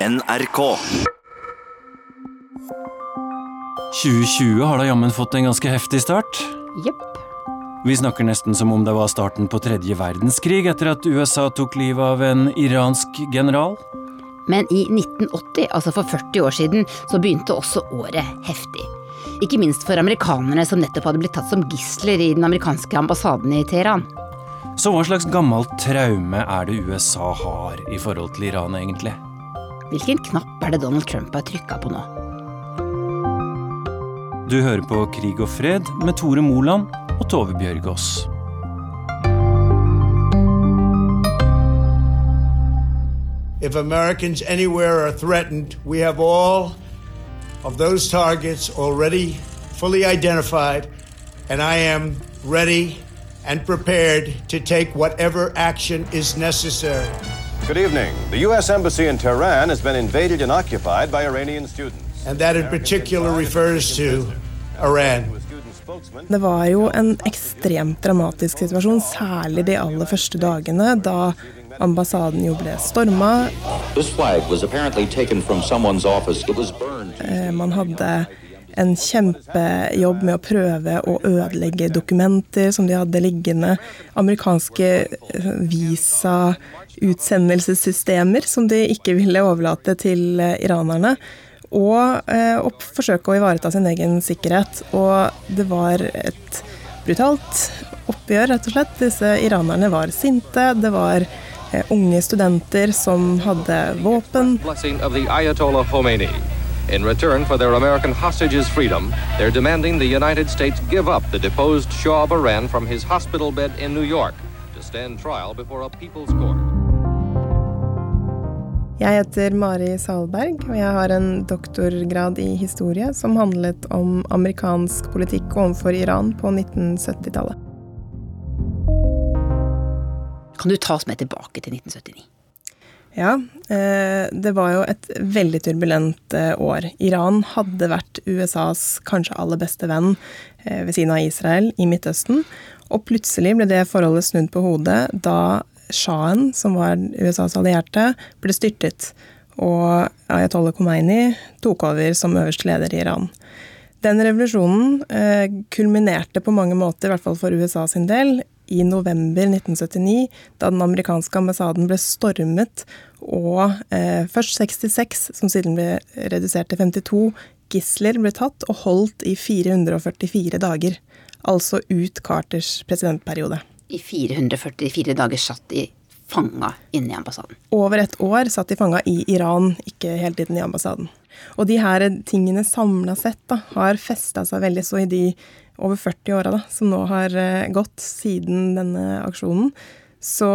NRK. 2020 har da jammen fått en ganske heftig start. Jepp. Vi snakker nesten som om det var starten på tredje verdenskrig etter at USA tok livet av en iransk general. Men i 1980, altså for 40 år siden, så begynte også året heftig. Ikke minst for amerikanerne som nettopp hadde blitt tatt som gisler i den amerikanske ambassaden i Teheran. Så hva slags gammelt traume er det USA har i forhold til Iran, egentlig? Hvilken knapp er det Donald Trump har trykka på nå? Du hører på Krig og fred med Tore Moland og Tove Bjørgaas. If Americans anywhere are threatened, we have all of those targets already fully identified, and I am ready and prepared to take whatever action is necessary. Good evening. The U.S. Embassy in Tehran has been invaded and occupied by Iranian students. And that in particular refers to Iran. Det var jo en ekstremt dramatisk situasjon, særlig de aller første dagene, da ambassaden jo ble storma. Eh, man hadde en kjempejobb med å prøve å ødelegge dokumenter som de hadde liggende. Amerikanske eh, visa-utsendelsessystemer som de ikke ville overlate til eh, iranerne. Og eh, å forsøke å ivareta sin egen sikkerhet. Og det var et brutalt oppgjør, rett og slett. Disse iranerne var sinte. Det var eh, unge studenter som hadde våpen. In return for their American hostages' freedom, they're demanding the United States give up the deposed Shah of Iran from his hospital bed in New York to stand trial before a people's court. Jeg heter Mari Salberg, og jeg har en doktorgrad i historie som handlet om amerikansk politikk overfor Iran på 1970-tallet. Kan du ta oss med tilbake til 1979? Ja, eh, det var jo et veldig turbulent eh, år. Iran hadde vært USAs kanskje aller beste venn eh, ved siden av Israel i Midtøsten. Og plutselig ble det forholdet snudd på hodet da sjahen, som var USAs allierte, ble styrtet. Og Ayatollah Khomeini tok over som øverste leder i Iran. Den revolusjonen eh, kulminerte på mange måter, i hvert fall for USA sin del, i november 1979, da den amerikanske ambassaden ble stormet, og eh, først 66, som siden ble redusert til 52, gisler ble tatt og holdt i 444 dager. Altså ut Carters presidentperiode i 444 dager satt de fanga inne i ambassaden. Over et år satt de fanga i Iran, ikke hele tiden i ambassaden. Og de her tingene samla sett da, har festa seg veldig så i de over 40 åra som nå har eh, gått siden denne aksjonen, så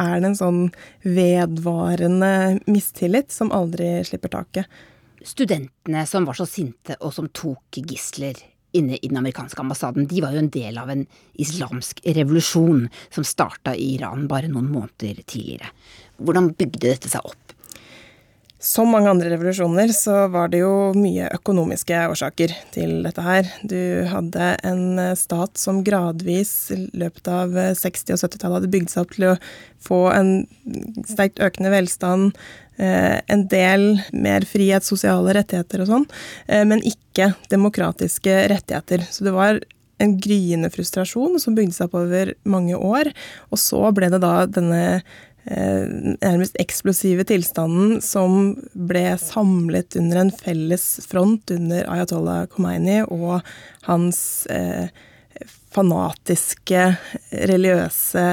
er det en sånn vedvarende mistillit som aldri slipper taket. Studentene som var så sinte og som tok gisler inne i den amerikanske ambassaden, de var jo en del av en islamsk revolusjon som starta i Iran bare noen måneder tidligere. Hvordan bygde dette seg opp? Som mange andre revolusjoner så var det jo mye økonomiske årsaker til dette her. Du hadde en stat som gradvis i løpet av 60- og 70-tallet hadde bygd seg opp til å få en sterkt økende velstand, en del mer frihet, sosiale rettigheter og sånn, eh, men ikke demokratiske rettigheter. Så det var en gryende frustrasjon som bygde seg opp over mange år. Og så ble det da denne eh, nærmest eksplosive tilstanden som ble samlet under en felles front under Ayatollah Khomeini og hans eh, fanatiske, religiøse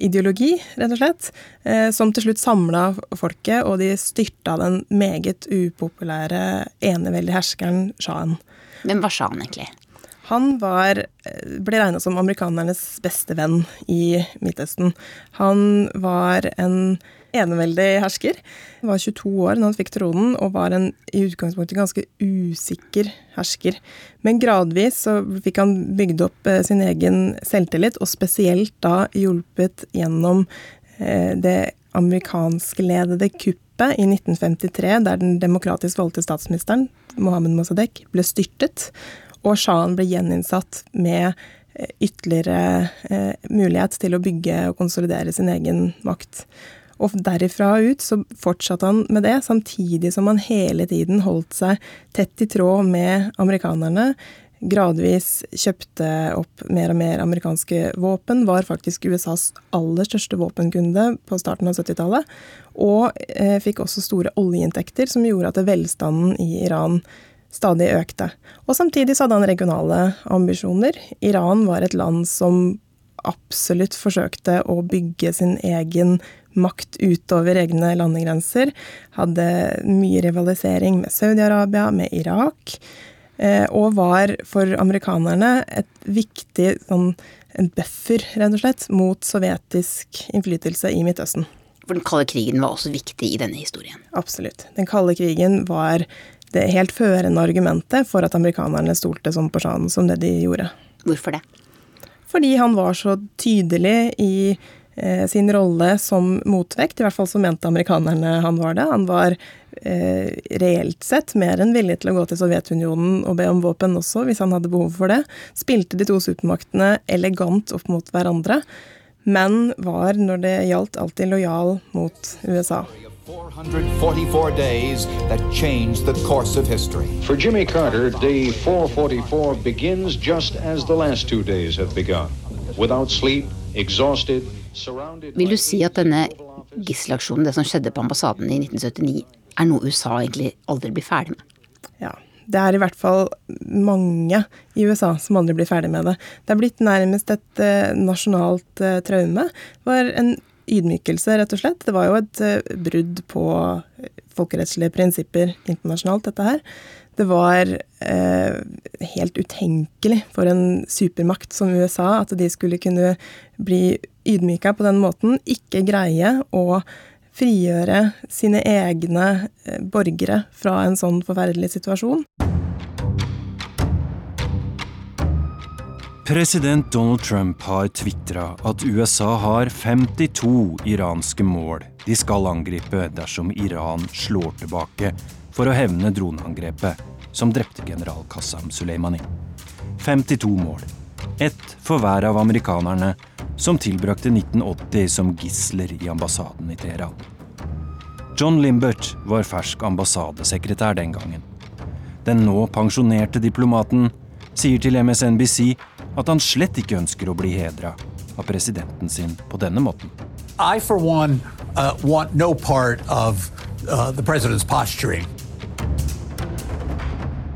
ideologi, rett og slett, eh, som til slutt samla folket, og de styrta den meget upopulære eneveldige herskeren sjahen. Hvem var sjahen egentlig? Han var, ble regna som amerikanernes beste venn i Midtøsten. Han var en eneveldig hersker. Han var 22 år da han fikk tronen, og var en i utgangspunktet ganske usikker hersker. Men gradvis så fikk han bygd opp eh, sin egen selvtillit, og spesielt da hjulpet gjennom eh, det amerikanskledede kuppet i 1953, der den demokratisk valgte statsministeren, Mohammed Mossadegh, ble styrtet, og sjahen ble gjeninnsatt med eh, ytterligere mulighet til å bygge og konsolidere sin egen makt. Og derifra ut så fortsatte han med det, samtidig som han hele tiden holdt seg tett i tråd med amerikanerne. Gradvis kjøpte opp mer og mer amerikanske våpen, var faktisk USAs aller største våpenkunde på starten av 70-tallet. Og eh, fikk også store oljeinntekter, som gjorde at velstanden i Iran stadig økte. Og samtidig så hadde han regionale ambisjoner. Iran var et land som absolutt forsøkte å bygge sin egen makt utover egne landegrenser. Hadde mye rivalisering med Saudi-Arabia, med Irak. Eh, og var for amerikanerne et viktig sånn, en buffer, rett og slett, mot sovjetisk innflytelse i Midtøsten. For den kalde krigen var også viktig i denne historien? Absolutt. Den kalde krigen var det helt førende argumentet for at amerikanerne stolte sånn på sjanen som det de gjorde. Hvorfor det? Fordi han var så tydelig i eh, sin rolle som motvekt. I hvert fall så mente amerikanerne han var det. Han var eh, reelt sett mer enn villig til å gå til Sovjetunionen og be om våpen også, hvis han hadde behov for det. Spilte de to supermaktene elegant opp mot hverandre, men var, når det gjaldt, alltid lojal mot USA. 444 days that changed the course of history. For Jimmy Carter, day 444 begins just as the last two days have begun. Without sleep, exhausted, surrounded Vil du si at denne gisselaksjonen, det som skjedde på ambassaden i 1979, er noe USA egentlig aldri blir ferdig med? Ja. Det er i hvert fall mange i USA som aldri blir ferdig med det. Det er blitt nærmest et uh, nasjonalt uh, traume. Det var en ydmykelse, rett og slett. Det var jo et uh, brudd på folkerettslige prinsipper internasjonalt, dette her. Det var eh, helt utenkelig for en supermakt som USA at de skulle kunne bli ydmyka på den måten, ikke greie å frigjøre sine egne eh, borgere fra en sånn forferdelig situasjon. President Donald Trump har tvitra at USA har 52 iranske mål de skal angripe dersom Iran slår tilbake for å hevne droneangrepet som drepte general Qassam Soleimani. 52 mål. Ett for hver av amerikanerne som tilbrakte 1980 som gisler i ambassaden i Teheran. John Limbert var fersk ambassadesekretær den gangen. Den nå pensjonerte diplomaten sier til MSNBC at han slett ikke ønsker å bli hedra av presidenten sin på denne måten. I, for one, uh, want no part of uh, the president's posturing.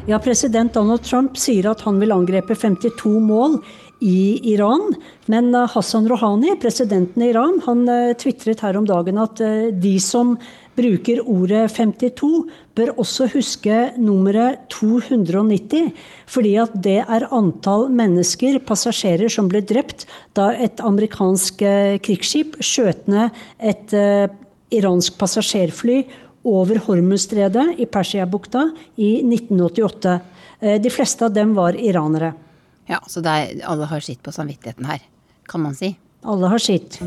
Ja, president Donald Trump sier at han vil angrepe 52 mål i Iran. Men uh, Hassan Rouhani, presidenten i Iran, han uh, tvitret her om dagen at uh, de som bruker ordet 52, bør også huske nummeret 290. Fordi at det er antall mennesker, passasjerer, som ble drept da et amerikansk eh, krigsskip skjøt ned et uh, iransk passasjerfly over Hormuzstredet i Persiabukta i 1988. Uh, de fleste av dem var iranere. Ja, Så er, alle har sitt på samvittigheten her, kan man si? Alle har sitt.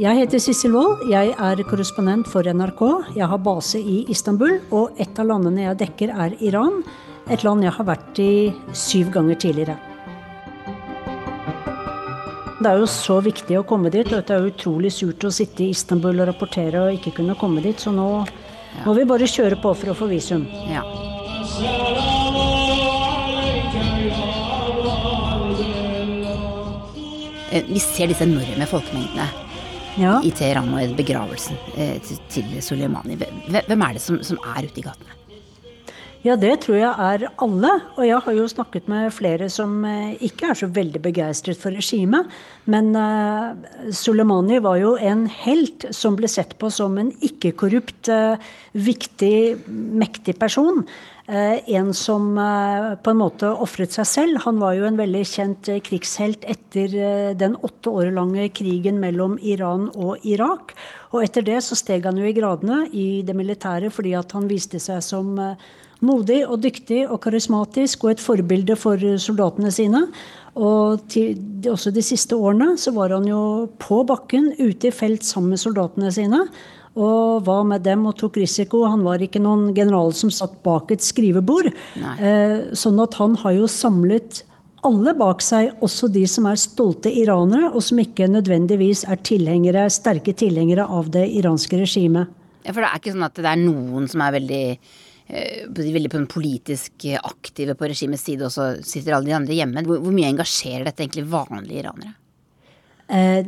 Jeg heter Sissel Wold. Jeg er korrespondent for NRK. Jeg har base i Istanbul, og et av landene jeg dekker, er Iran. Et land jeg har vært i syv ganger tidligere. Det er jo så viktig å komme dit. og Det er utrolig surt å sitte i Istanbul og rapportere og ikke kunne komme dit. Så nå ja. må vi bare kjøre på for å få visum. Ja. Eh, vi ser disse enorme folkemengdene ja. i Teheran og begravelsen eh, til, til Soleimani. Hvem er det som, som er ute i gatene? Ja, det tror jeg er alle. Og jeg har jo snakket med flere som eh, ikke er så veldig begeistret for regimet. Men uh, Soleimani var jo en helt som ble sett på som en ikke-korrupt, uh, viktig, mektig person. Uh, en som på en måte ofret seg selv. Han var jo en veldig kjent krigshelt etter den åtte år lange krigen mellom Iran og Irak. Og etter det så steg han jo i gradene i det militære fordi at han viste seg som Modig og dyktig og karismatisk og et forbilde for soldatene sine. Og til, også de siste årene så var han jo på bakken, ute i felt sammen med soldatene sine. Og var med dem og tok risiko. Han var ikke noen general som satt bak et skrivebord. Eh, sånn at han har jo samlet alle bak seg, også de som er stolte iranere, og som ikke nødvendigvis er tilhengere, sterke tilhengere av det iranske regimet. Ja, For det er ikke sånn at det er noen som er veldig eh, veldig på den politisk aktive på regimets side, og så sitter alle de andre hjemme. Hvor, hvor mye engasjerer dette egentlig vanlige iranere? Eh,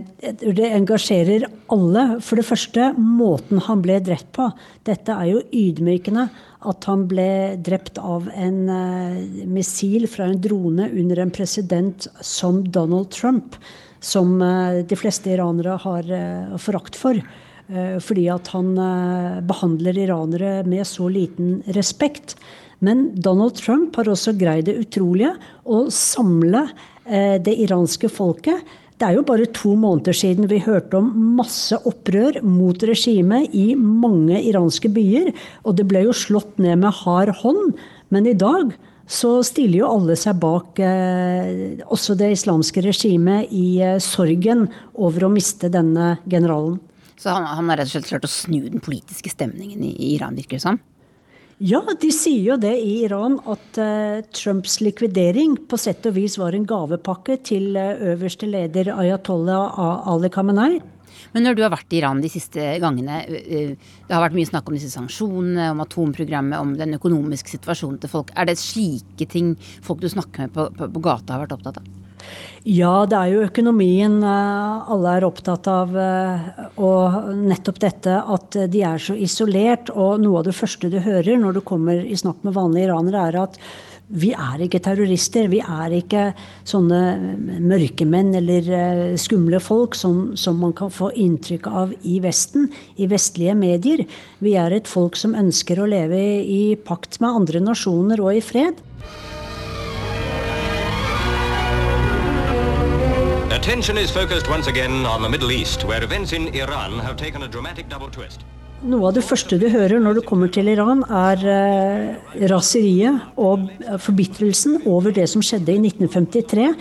det engasjerer alle. For det første, måten han ble drept på. Dette er jo ydmykende. At han ble drept av en eh, missil fra en drone under en president som Donald Trump. Som eh, de fleste iranere har forakt for. Fordi at han behandler iranere med så liten respekt. Men Donald Trump har også greid det utrolige å samle det iranske folket det er jo bare to måneder siden vi hørte om masse opprør mot regimet i mange iranske byer. Og det ble jo slått ned med hard hånd. Men i dag så stiller jo alle seg bak eh, også det islamske regimet i eh, sorgen over å miste denne generalen. Så han, han har rett og slett klart å snu den politiske stemningen i, i Iran, virker det som? Ja, de sier jo det i Iran at uh, Trumps likvidering på sett og vis var en gavepakke til uh, øverste leder Ayatollah Ali Khamenei. Men når du har vært i Iran de siste gangene, det har vært mye snakk om disse sanksjonene, om atomprogrammet, om den økonomiske situasjonen til folk. Er det slike ting folk du snakker med på, på, på gata har vært opptatt av? Ja, det er jo økonomien eh, alle er opptatt av. Eh, og nettopp dette at de er så isolert. Og noe av det første du hører når du kommer i snakk med vanlige iranere, er at vi er ikke terrorister. Vi er ikke sånne mørkemenn eller eh, skumle folk som, som, man kan få inntrykk av i Vesten, i vestlige medier. Vi er et folk som ønsker å leve i pakt med andre nasjoner og i fred. Attention is focused once again on the Middle East, where events in Iran have taken a dramatic double twist. Noe av det første du hører når du kommer til Iran, er eh, raseriet og forbitrelsen over det som skjedde i 1953,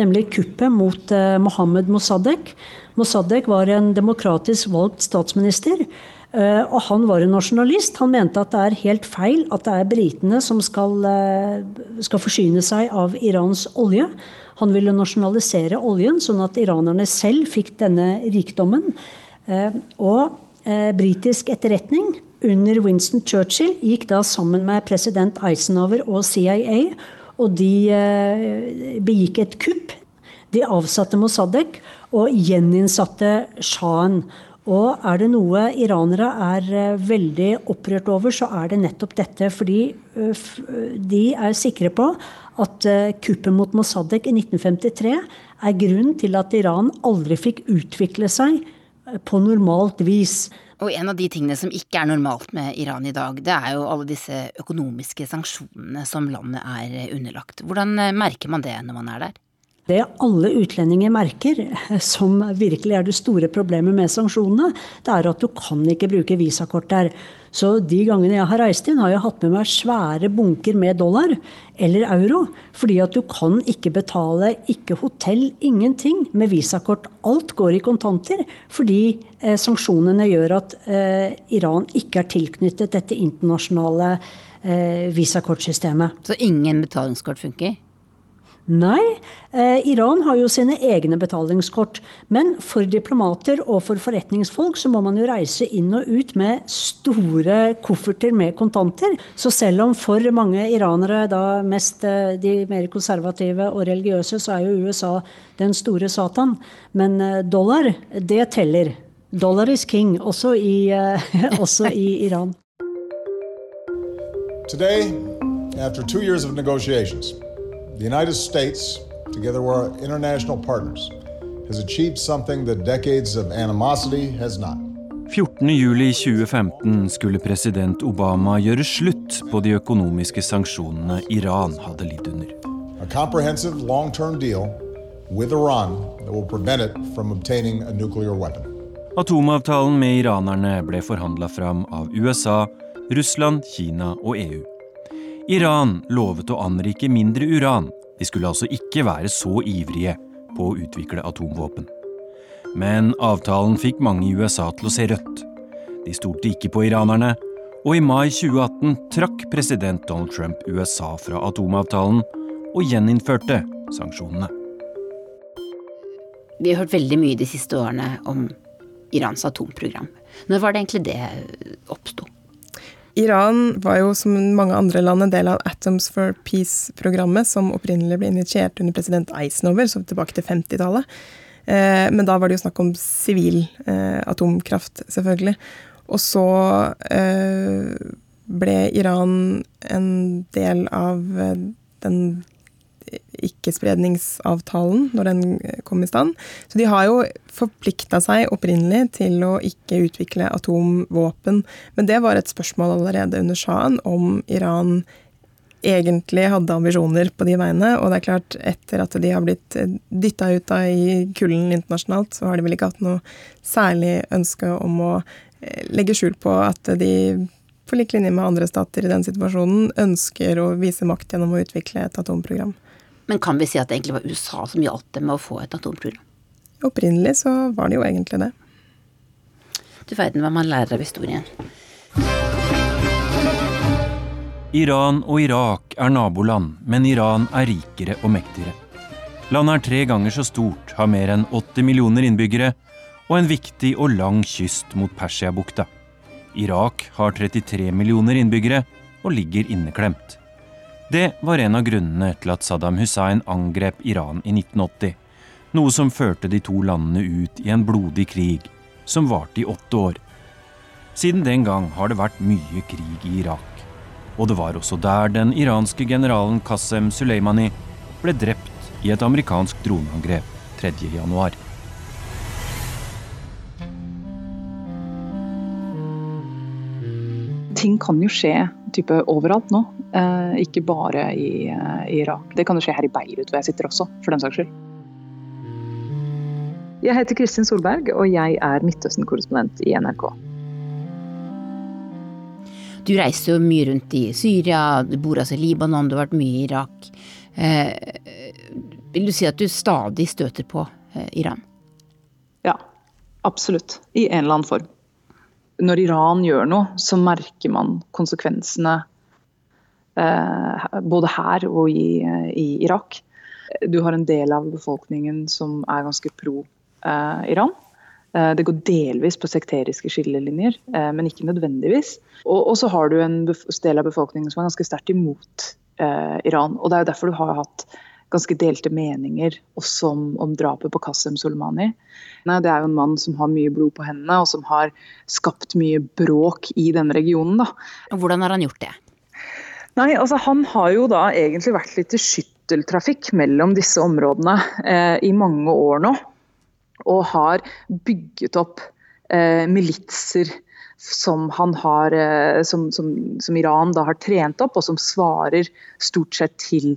nemlig kuppet mot eh, Mohammed Mossadegh. Mossadegh var en demokratisk valgt statsminister. Uh, og han var en nasjonalist. Han mente at det er helt feil at det er britene som skal, uh, skal forsyne seg av Irans olje. Han ville nasjonalisere oljen, sånn at iranerne selv fikk denne rikdommen. Eh, og eh, britisk etterretning under Winston Churchill gikk da sammen med president Eisenhower og CIA, og de eh, begikk et kupp. De avsatte Mossadegh og gjeninnsatte sjahen. Og er det noe iranere er veldig opprørt over, så er det nettopp dette. Fordi de er sikre på at eh, kuppet mot Mossadegh i 1953 er grunnen til at Iran aldri fikk utvikle seg eh, på normalt vis. Og en av de tingene som ikke er normalt med Iran i dag, det er jo alle disse økonomiske sanksjonene som landet er underlagt. Hvordan eh, merker man det når man er der? Det alle utlendinger merker, som virkelig er det store problemet med sanksjonene, det er at du kan ikke bruke visakort der. Så de gangene jeg har reist inn, har jeg hatt med meg svære bunker med dollar eller euro. Fordi at du kan ikke betale, ikke hotell, ingenting med visakort. Alt går i kontanter fordi eh, sanksjonene gjør at eh, Iran ikke er tilknyttet dette internasjonale eh, visakortsystemet. Så ingen betalingskort funker? Nei, eh, Iran har jo sine egne betalingskort. Men for diplomater og for forretningsfolk så må man jo reise inn og ut med store kofferter med kontanter. Så selv om for mange iranere, da mest eh, de mer konservative og religiøse, så er jo USA den store Satan. Men eh, dollar, det teller. Dollar is king, også i, også i Iran. Today, after two years of The United States, together with our international partners, has achieved something that decades of animosity has not. 14.07.2015 skulle president Obama gjøre slutt på de økonomiske sanksjonene Iran hadde lidd under. A comprehensive long-term deal with Iran that will prevent it from obtaining a nuclear weapon. Atomavtalen med iranerne ble forhandla fram av USA, Russland, Kina og EU. Iran lovet å anrike mindre uran. De skulle altså ikke være så ivrige på å utvikle atomvåpen. Men avtalen fikk mange i USA til å se rødt. De stolte ikke på iranerne, og i mai 2018 trakk president Donald Trump USA fra atomavtalen og gjeninnførte sanksjonene. Vi har hørt veldig mye de siste årene om Irans atomprogram. Når var det egentlig det oppsto? Iran var jo som mange andre land en del av Atoms for Peace-programmet, som opprinnelig ble initiert under president Eisenhower, så tilbake til 50-tallet. Eh, men da var det jo snakk om sivil eh, atomkraft, selvfølgelig. Og så eh, ble Iran en del av den ikkespredningsavtalen når den kom i stand. Så de har jo forplikta seg opprinnelig til å ikke utvikle atomvåpen. Men det var et spørsmål allerede under Shahen om Iran egentlig hadde ambisjoner på de veiene. Og det er klart, etter at de har blitt dytta ut av i kulden internasjonalt, så har de vel ikke hatt noe særlig ønske om å eh, legge skjul på at de på lik linje med andre stater i den situasjonen ønsker å vise makt gjennom å utvikle et atomprogram. Men kan vi si at det egentlig var USA som hjalp dem med å få et atomprogram? Opprinnelig så var det jo egentlig det. Du verden hva man lærer av historien. Iran og Irak er naboland, men Iran er rikere og mektigere. Landet er tre ganger så stort, har mer enn 80 millioner innbyggere og en viktig og lang kyst mot Persiabukta. Irak har 33 millioner innbyggere og ligger inneklemt. Det var en av grunnene til at Saddam Hussein angrep Iran i 1980. Noe som førte de to landene ut i en blodig krig som varte i åtte år. Siden den gang har det vært mye krig i Irak. Og det var også der den iranske generalen Qasem Soleimani ble drept i et amerikansk droneangrep 3.1. Ting kan jo skje type overalt nå. Eh, ikke bare i, eh, i, Irak. Det kan jo skje her i Beirut, hvor jeg sitter også, for den saks skyld. Jeg heter Kristin Solberg, og jeg er Midtøsten-korrespondent i NRK. Du reiser jo mye rundt i Syria, du bor altså i Libanon, du har vært mye i Irak. Eh, vil du si at du stadig støter på eh, Iran? Ja, absolutt. I en eller annen form. Når Iran gjør noe, så merker man konsekvensene Eh, både her og i, i, Irak. Du har en del av befolkningen som er ganske pro eh. Eh, det går delvis på sekteriske skillelinjer, men ikke nødvendigvis. Og, og så har du en del av befolkningen som er ganske sterkt imot Iran. og Det er jo derfor du har hatt ganske delte meninger også om, om drapet på Qasem Soleimani. Det er jo en mann som har mye blod på hendene, og som har skapt mye bråk i denne regionen. Da. Hvordan har han gjort det? Nei, altså Han har jo da egentlig vært litt i skytteltrafikk mellom disse områdene eh, i mange år nå. Og har bygget opp eh, militser som, har, eh, som, som, som, Iran da har trent opp, og som svarer stort sett til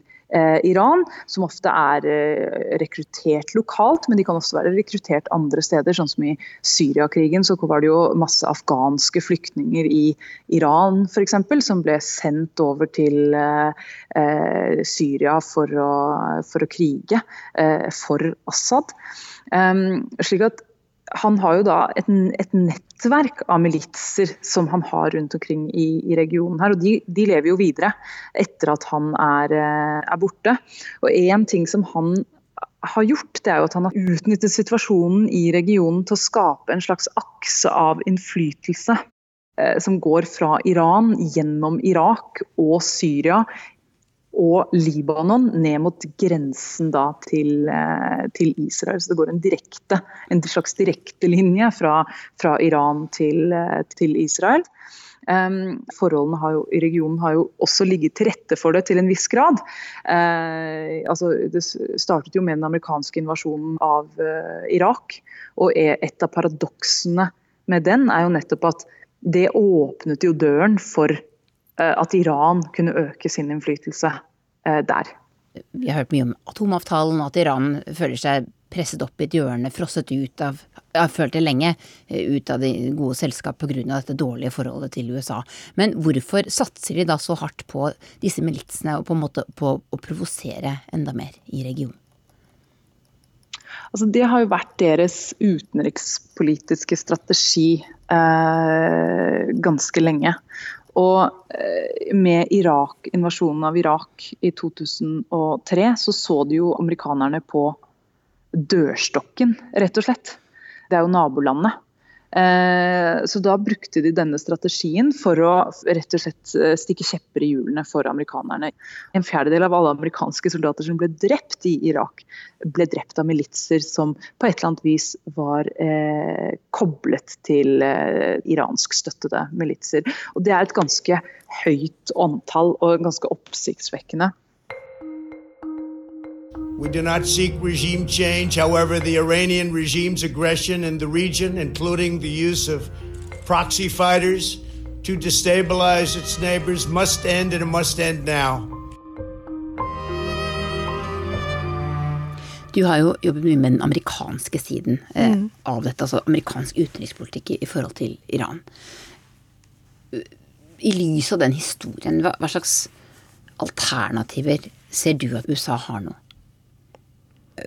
Iran, som ofte er eh, rekruttert lokalt, men de kan også være rekruttert andre steder. Sånn som i Syriakrigen så var det jo masse afghanske flyktninger i Iran f.eks. som ble sendt over til eh, Syria for å, for å krige for Assad. slik at han har jo da et, et, nettverk av militser som han har rundt omkring i, i regionen her. Og de, de, lever jo videre etter at han er, eh, er borte. Og én ting som han har gjort, det er jo at han har utnyttet situasjonen i regionen til å skape en slags akse av innflytelse eh, som går fra Iran gjennom Irak og Syria og Libanon ned mot grensen da til, eh, til, Israel. Så det går en, direkte, en slags direktelinje fra, fra Iran til, eh, til Israel. Um, forholdene jo, i regionen har jo også ligget til rette for det til en viss grad. Uh, altså, det startet jo med den amerikanske invasjonen av uh, Irak. Og et av paradoksene med den er jo nettopp at det åpnet jo døren for at Iran kunne øke sin innflytelse eh, der. Vi har hørt mye om atomavtalen, at Iran føler seg presset opp i et hjørne, frosset ut av jeg har følt det lenge, eh, ut av det gode selskap pga. dette dårlige forholdet til USA. Men hvorfor satser de da så hardt på disse militsene og på en måte på å provosere enda mer i regionen? Altså, det har jo vært deres utenrikspolitiske strategi eh, ganske lenge Og eh, med Irak, invasjonen av Irak i 2003, så så de jo amerikanerne på dørstokken, rett og slett. Det er jo nabolandet. Eh, så da brukte de denne strategien for å rett og slett eh, stikke kjepper i hjulene for amerikanerne. En fjerdedel av alle amerikanske soldater som ble drept i Irak, ble drept av militser som på et eller annet vis var eh, koblet til eh, iransk støttede militser. Og det er et ganske høyt antall og ganske oppsiktsvekkende. We do not seek regime change. However, the Iranian regime's aggression in the region, including the use of proxy fighters to destabilize its neighbors, must end and it must end now. Du har jo jobbet mye med den amerikanske siden eh, mm. av dette, altså amerikansk utenrikspolitikk i, i, forhold til Iran. I lys av den historien, hva, hva slags alternativer ser du at USA har nå?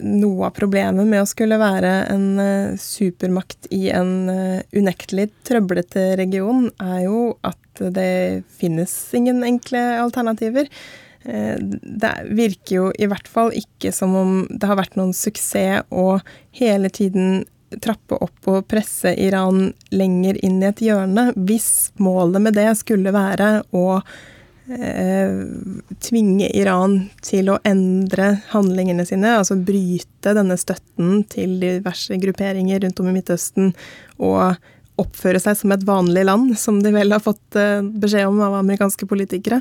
Noe av problemet med å skulle være en uh, supermakt i en uh, unektelig trøblete region, er jo at det finnes ingen enkle alternativer. Uh, det virker jo i hvert fall ikke som om det har vært noen suksess å hele tiden trappe opp og presse Iran lenger inn i et hjørne, hvis målet med det skulle være å Eh, tvinge Iran til å endre handlingene sine, altså bryte denne støtten til diverse grupperinger rundt om i Midtøsten og oppføre seg som et vanlig land, som de vel har fått eh, beskjed om av amerikanske politikere,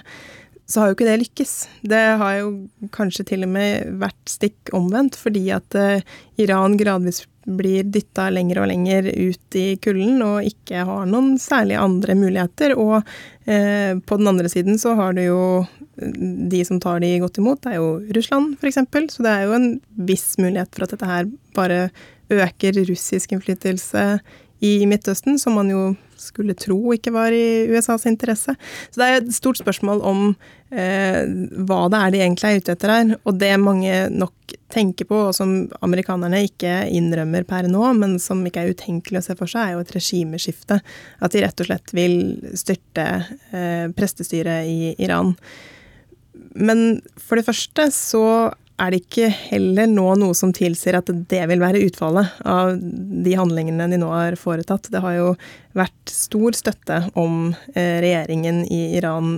så har jo ikke det lykkes. Det har jo kanskje til og med vært stikk omvendt, fordi at eh, Iran gradvis blir dytta lenger og lenger ut i kulden og ikke har noen særlig andre muligheter. Og eh, på den andre siden så har du jo de som tar de godt imot, det er jo Russland f.eks. Så det er jo en viss mulighet for at dette her bare øker russisk innflytelse i Midtøsten, som man jo skulle tro ikke var i USAs interesse. Så det er et stort spørsmål om eh, hva det er de egentlig er ute etter her. Og det mange nok tenker på, og som amerikanerne ikke innrømmer per nå, men som ikke er utenkelig å se for seg, er jo et regimeskifte. At de rett og slett vil styrte eh, prestestyret i Iran. Men for det første så er det ikke heller nå noe som tilsier at det vil være utfallet av de handlingene de nå har foretatt. Det har jo vært stor støtte om eh, regjeringen i Iran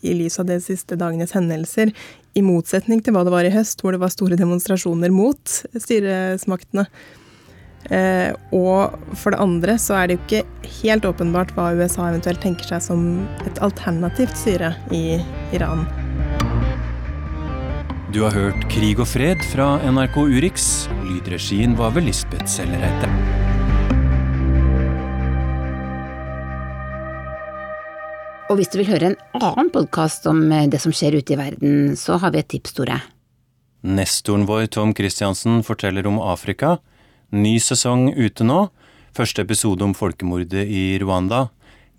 i lys av de siste dagenes hendelser, i motsetning til hva det var i høst, hvor det var store demonstrasjoner mot styresmaktene. Eh, og for det andre så er det jo ikke helt åpenbart hva USA eventuelt tenker seg som et alternativt styre i Iran. Du har hørt Krig og fred fra NRK Urix. Lydregien var ved Lisbeth Sellereite. Og hvis du vil høre en annen podkast om eh, det som skjer ute i verden, så har vi et tips, Tore. Nestoren vår Tom Christiansen forteller om Afrika. Ny sesong ute nå. Første episode om folkemordet i Rwanda.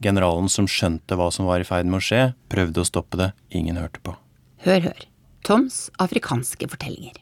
Generalen som skjønte hva som var i ferd med å skje, prøvde å stoppe det. Ingen hørte på. Hør, hør. Toms afrikanske fortellinger.